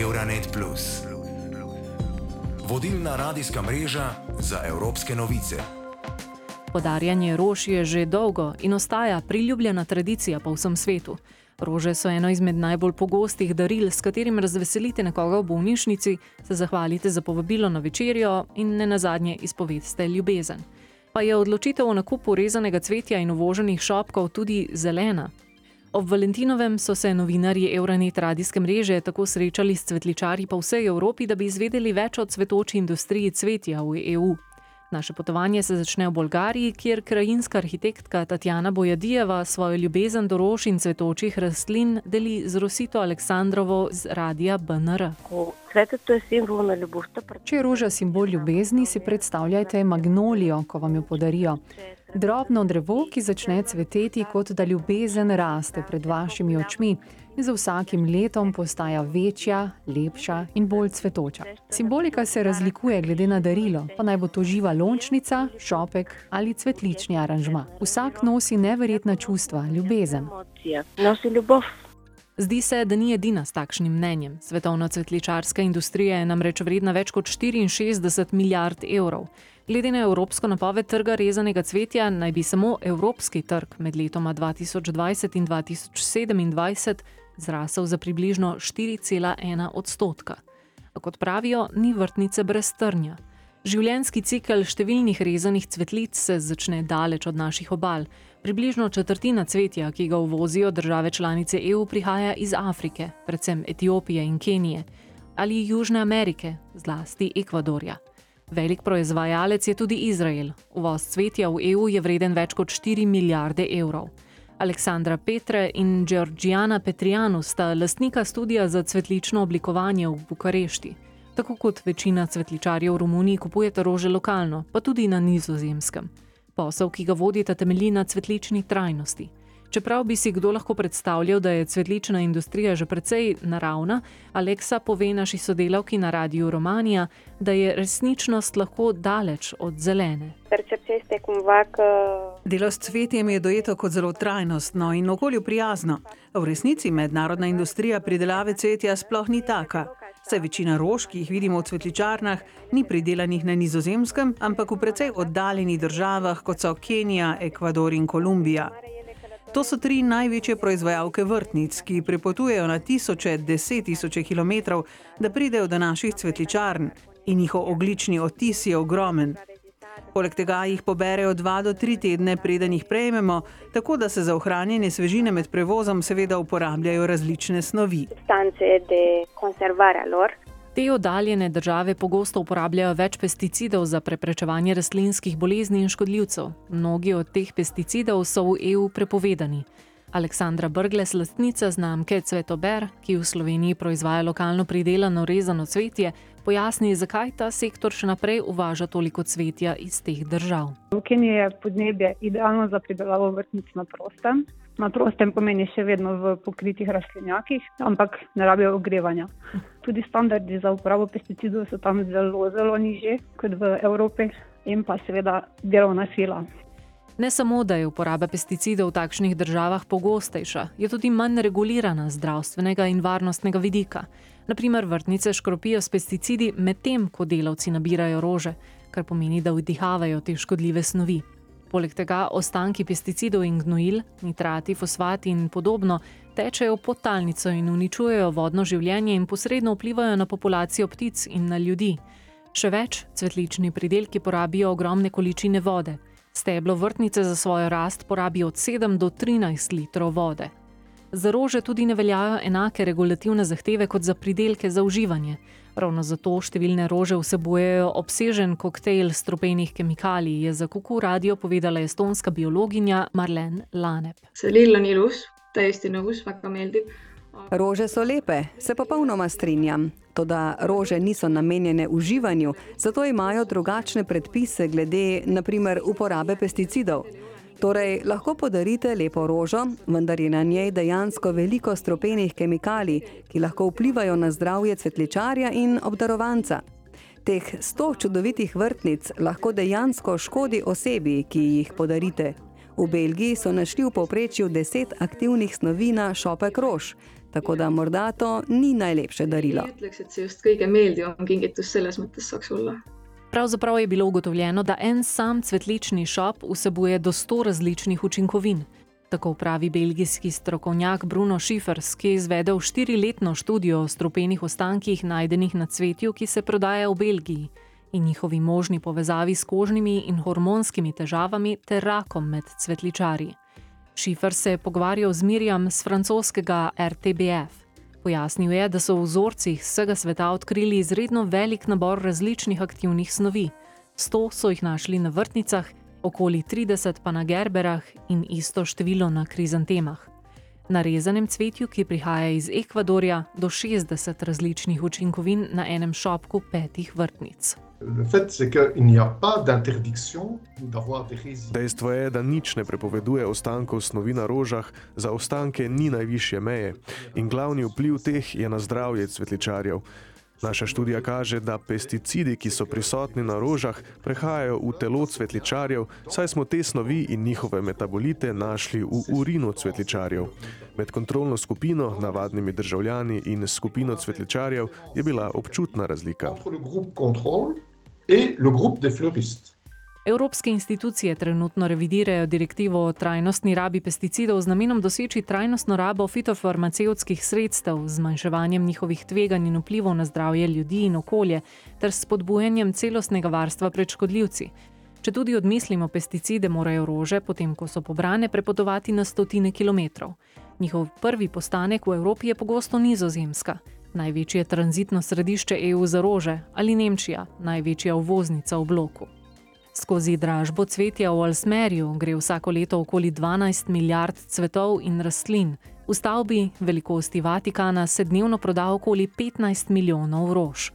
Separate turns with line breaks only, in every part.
Euronet. Vodilna radijska mreža za evropske novice.
Podarjanje rož je že dolgo in ostaja priljubljena tradicija po vsem svetu. Rože so eno izmed najbolj pogostih daril, s katerim razveselite nekoga v bolnišnici, se zahvalite za povabilo na večerjo in ne nazadnje izpoveste ljubezen. Pa je odločitev o nakupu rezanega cvetja in uvoženih šopkov tudi zelena. Ob Valentinovem so se novinarji Euronet radijske mreže tako srečali s cvetličarji po vsej Evropi, da bi izvedeli več o cvetoči industriji cvetja v EU. Naše potovanje se začne v Bolgariji, kjer krajinska arhitektka Tatjana Bojadijeva svojo ljubezen do rož in cvetočih rastlin deli z Rosito Aleksandrovo z radia BNR.
Cvetet je simbol na ljubostra.
Če je roža simbol ljubezni, si predstavljajte magnolijo, ko vam jo podarijo. Drobno drevo, ki začne cveteti, kot da ljubezen raste pred vašimi očmi in z vsakim letom postaja večja, lepša in bolj cvetoča. Simbolika se razlikuje glede na darilo, pa naj bo to živa lončnica, šopek ali cvetlični aranžma. Vsak nosi neverjetna čustva, ljubezen.
Nosi ljubezen.
Zdi se, da ni edina s takšnim mnenjem. Svetovna cvetličarska industrija je namreč vredna več kot 64 milijard evrov. Glede na evropsko napoved trga rezanega cvetja, naj bi samo evropski trg med letoma 2020 in 2027 zrasel za približno 4,1 odstotka. A kot pravijo, ni vrtnice brez trnja. Življenjski cikel številnih rezanih cvetlic se začne daleč od naših obal. Približno četrtina cvetja, ki ga uvozijo države članice EU, prihaja iz Afrike, predvsem Etiopije in Kenije, ali Južne Amerike, zlasti Ekvadorja. Velik proizvajalec je tudi Izrael. Uvoz cvetja v EU je vreden več kot 4 milijarde evrov. Aleksandra Petre in Georgiana Petrijanu sta lastnika studija za cvetlično oblikovanje v Bukarešti. Tako kot večina cvetličarjev v Romuniji kupujete rože lokalno, pa tudi na nizozemskem. Posel, ki ga vodite, temelji na cvetlični trajnosti. Čeprav bi si kdo lahko predstavljal, da je cvetlična industrija že precej naravna, Aleksa pove naši sodelavki na radiju Romanija, da je resničnost lahko daleč od zelene.
Delo s cvetjem je dojeto kot zelo trajnostno in okolju prijazno. V resnici mednarodna industrija pridelave cvetja sploh ni taka. Saj večina rož, ki jih vidimo v cvetličarnah, ni pridelanih na nizozemskem, ampak v precej oddaljenih državah, kot so Kenija, Ekvador in Kolumbija. To so tri največje proizvajalke vrtnic, ki prepotujejo na tisoče, deset tisoče kilometrov, da pridejo do naših cvetličarn in njihov oglični odtis je ogromen. Poleg tega jih poberejo dva do tri tedne, preden jih prejmemo, tako da se za ohranjanje svežine med prevozom seveda uporabljajo različne snovi.
Te oddaljene države pogosto uporabljajo več pesticidov za preprečevanje rastlinskih bolezni in škodljivcev. Mnogi od teh pesticidov so v EU prepovedani. Aleksandra Brgles, lastnica znamke Cvetober, ki v Sloveniji proizvaja lokalno pridelano rezano cvetje, pojasni, zakaj ta sektor še naprej uvaža toliko cvetja iz teh držav.
V Keniji je podnebje idealno za pridelavo vrtnic na prostem. Na prostem pomeni še vedno v pokritih rastlinjakih, ampak ne rabijo ogrevanja. Tudi standardi za uporabo pesticidov so tam zelo, zelo nižji kot v Evropi in pa seveda delovna sila.
Ne samo, da je uporaba pesticidov v takšnih državah pogostejša, je tudi manj regulirana z zdravstvenega in varnostnega vidika. Naprimer, vrtnice škropijo s pesticidi medtem, ko delavci nabirajo rože, kar pomeni, da vdihavajo te škodljive snovi. Poleg tega ostanki pesticidov in gnojil, nitrati, fosfati in podobno tečejo pod talnico in uničujejo vodno življenje in posredno vplivajo na populacijo ptic in na ljudi. Še več, cvetlični pridelki porabijo ogromne količine vode. Steblo vrtnice za svojo rast porabi od 7 do 13 litrov vode. Za rože tudi ne veljajo enake regulativne zahteve kot za pridelke za uživanje. Ravno zato številne rože vsebujejo obsežen koktejl stropenih kemikalij, je za Kuku radio povedala estonska biologinja Marlen Lanep.
see lill on ilus, täiesti nõus, väga meeldib.
Rože so lepe, se popolnoma strinjam. Toda rože niso namenjene uživanju, zato imajo drugačne predpise glede naprimer uporabe pesticidov. Torej, lahko podarite lepo rožo, vendar je na njej dejansko veliko stropenih kemikalij, ki lahko vplivajo na zdravje cvetličarja in obdarovanca. Teh sto čudovitih vrtnic lahko dejansko škodi osebi, ki jih podarite. V Belgiji so našli v povprečju deset aktivnih snovi na šopek rož. tako da morda to ni najlepše darilo.
ütleks, et see just kõige meeldivam kingitus selles mõttes saaks olla.
Pravzaprav je bilo ugotovljeno, da en sam cvetlični šop vsebuje do 100 različnih učinkovin. Tako pravi belgijski strokovnjak Bruno Schiffers, ki je izvedel štiriletno študijo o strupenih ostankih najdenih na cvetju, ki se prodaja v Belgiji in njihovi možni povezavi s kožnimi in hormonskimi težavami ter rakom med cvetličarji. Šifer se je pogovarjal z Mirjam z francoskega RTBF. Pojasnil je, da so v vzorcih vsega sveta odkrili izredno velik nabor različnih aktivnih snovi. 100 so jih našli na vrtnicah, okoli 30 pa na gerberah in isto število na krizantemah. Na rezanem cvetju, ki prihaja iz Ekvadorja, do 60 različnih učinkovin na enem šopku petih vrtnic.
Dejstvo je, da nič ne prepoveduje ostankov snovi na rožah, za ostanke ni najvišje meje in glavni vpliv teh je na zdravje cvetličarjev. Naša študija kaže, da pesticidi, ki so prisotni na rožah, prehajajo v telo cvetličarjev, saj smo te snovi in njihove metabolite našli v urinu cvetličarjev. Med kontrolno skupino, navadnimi državljani in skupino cvetličarjev je bila občutna razlika.
Entre le groupe contrôle et le groupe des fleuristes.
Evropske institucije trenutno revidirajo direktivo o trajnostni rabi pesticidov z namenom doseči trajnostno rabo fitofarmacevtskih sredstev, zmanjševanjem njihovih tveganj in vplivov na zdravje ljudi in okolje, ter s spodbujanjem celostnega varstva pred škodljivci. Če tudi odmislimo pesticide, morajo rože, potem ko so pobrane, prepotovati na stotine kilometrov. Njihov prvi postanek v Evropi je pogosto Nizozemska, največje tranzitno središče EU za rože, ali Nemčija, največja uvoznica v bloku. Skozi dražbo cvetja v Alsmerju gre vsako leto okoli 12 milijard cvetov in rastlin. V stavbi velikosti Vatikana se dnevno proda okoli 15 milijonov rož.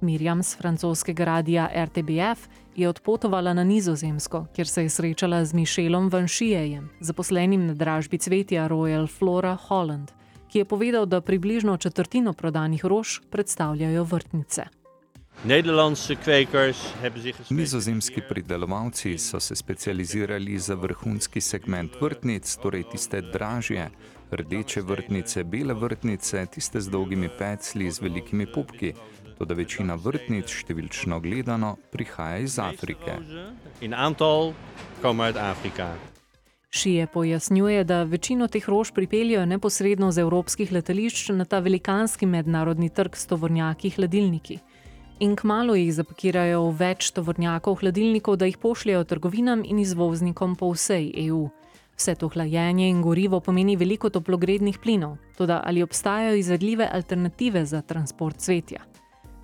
Mirjam z francoskega radia RTBF je odpotovala na Nizozemsko, kjer se je srečala z Mišelom Vanšijejem, zaposlenim na dražbi cvetja Royal Flora Holland, ki je povedal, da približno četrtino prodanih rož predstavljajo vrtnice.
Nederlandse kwekers hebben zich gespecialiseerd-
Nizozemski pridelovalci so se specializirali za vrhunski segment vrtnic, torej tiste dražje, rdeče vrtnice, bele vrtnice, tiste z dolgimi pecli, z velikimi pupki. Toda večina vrtnic, številčno gledano, prihaja iz Afrike.
In aantal komen uit Afrika.
Šije pojasnjuje, da večino teh rož pripeljajo neposredno z evropskih letališč na ta velikanski mednarodni trg s tovornjaki hladilniki. In kmalo jih zapakirajo v več tovornjakov hladilnikov, da jih pošljajo trgovinam in izvoznikom po vsej EU. Vse to hlajenje in gorivo pomeni veliko toplogrednih plinov, tudi ali obstajajo izvedljive alternative za transport cvetja.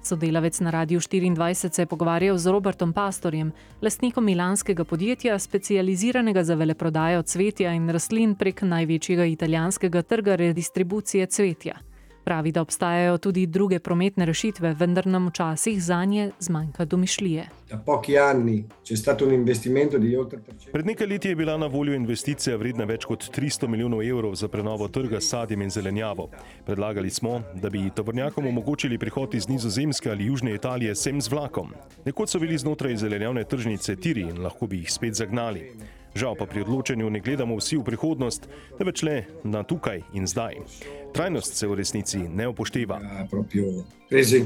Sodelavec na Radiu 24 se je pogovarjal z Robertom Pastorjem, lastnikom milanskega podjetja, specializiranega za veleprodajo cvetja in rastlin prek največjega italijanskega trga redistribucije cvetja. Pravi, da obstajajo tudi druge prometne rešitve, vendar nam včasih za nje zmanjka domišljije.
Da pochi anni c'è stato un investimento di oltre 300
Pred nekaj leti je bila na voljo investicija vredna več kot 300 milijonov evrov za prenovo trga s sadjem in zelenjavo. Predlagali smo, da bi tovornjakom omogočili prihod iz Nizozemske ali Južne Italije sem z vlakom. Nekoč so bili znotraj zelenjavne tržnice tiri in lahko bi jih spet zagnali. Žal pa pri odločanju ne gledamo vsi v prihodnost, temveč le na tukaj in zdaj. Trajnost se v resnici ne upošteva.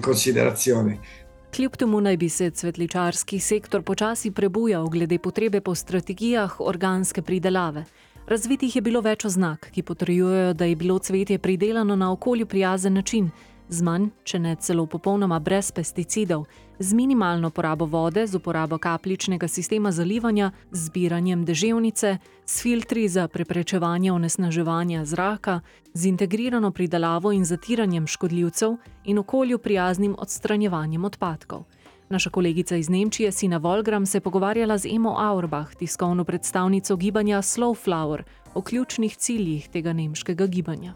considerazione.
Kljub temu naj bi se cvetličarski sektor počasi prebujal glede potrebe po strategijah organske pridelave. Razvitih je bilo več oznak, ki potrjujejo, da je bilo cvetje pridelano na okolju prijazen način, z manj, če ne celo popolnoma brez pesticidov, z minimalno porabo vode, z uporabo kapljičnega sistema zalivanja, z zbiranjem deževnice, s filtri za preprečevanje onesnaževanja zraka, z integrirano pridelavo in zatiranjem škodljivcev in okolju prijaznim odstranjevanjem odpadkov. Naša kolegica iz Nemčije, Sina Volgram, se je pogovarjala z Emo Auerbach, tiskovno predstavnico gibanja Slow Flower, o ključnih ciljih tega nemškega gibanja.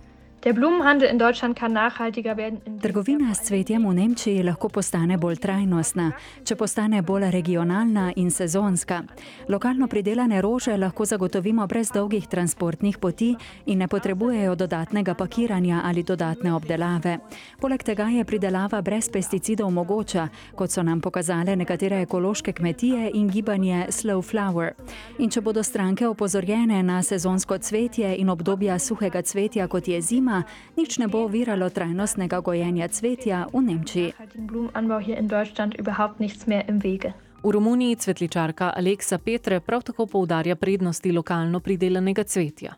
Trgovina s cvetjem v Nemčiji lahko postane bolj trajnostna, če postane bolj regionalna in sezonska. Lokalno pridelane rože lahko zagotovimo brez dolgih transportnih poti in ne potrebujejo dodatnega pakiranja ali dodatne obdelave. Poleg tega je pridelava brez pesticidov mogoča, kot so nam pokazale nekatere ekološke kmetije in gibanje Slow Flower. In če bodo stranke opozorjene na sezonsko cvetje in obdobja suhega cvetja, kot je zima, nič ne bo oviralo trajnostnega gojenja cvetja v Nemčiji.
V Romuniji cvetličarka Aleksa Petre prav tako poudarja prednosti lokalno pridelanega cvetja.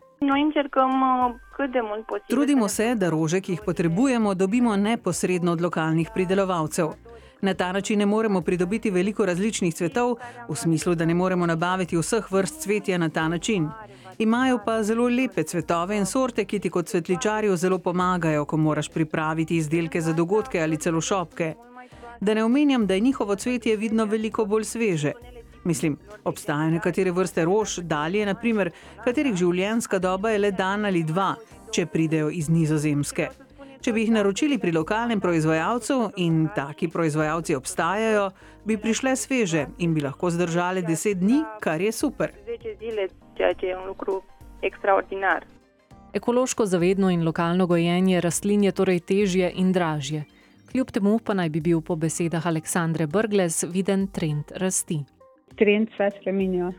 Trudimo se, da rože, ki jih potrebujemo, dobimo neposredno od lokalnih pridelovalcev. Na ta način ne moremo pridobiti veliko različnih cvetov, v smislu, da ne moremo nabaviti vseh vrst cvetja na ta način. Imajo pa zelo lepe cvetove in sorte, ki ti kot cvetličarju zelo pomagajo, ko moraš pripraviti izdelke za dogodke ali celo šopke. Da ne omenjam, da je njihovo cvetje vidno veliko bolj sveže. Mislim, obstajajo nekatere vrste rož, dalje, naprimer, katerih življenjska doba je le dan ali dva, če pridejo iz nizozemske. Če bi jih naročili pri lokalnem proizvajalcu in taki proizvajalci obstajajo, bi prišle sveže in bi lahko zdržale deset dni, kar je super.
Ekološko zavedno in lokalno gojenje rastlin je torej težje in dražje. Kljub temu pa naj bi bil po besedah Aleksandre Brgles viden trend rasti.
Trend se spremenja.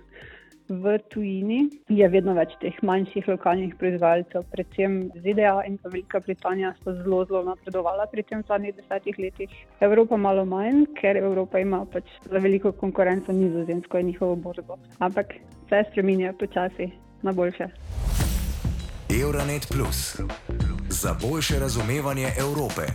V tujini je vedno več teh manjših lokalnih proizvajalcev, predvsem ZDA in pa Velika Britanija so zelo, zelo napredovala pri tem v zadnjih desetih letih. Evropa malo manj, ker Evropa ima pač za veliko konkurenco nizozemsko in njihovo borzo. Ampak vse spremenja počasi na boljše.
Euronet Plus za boljše razumevanje Evrope.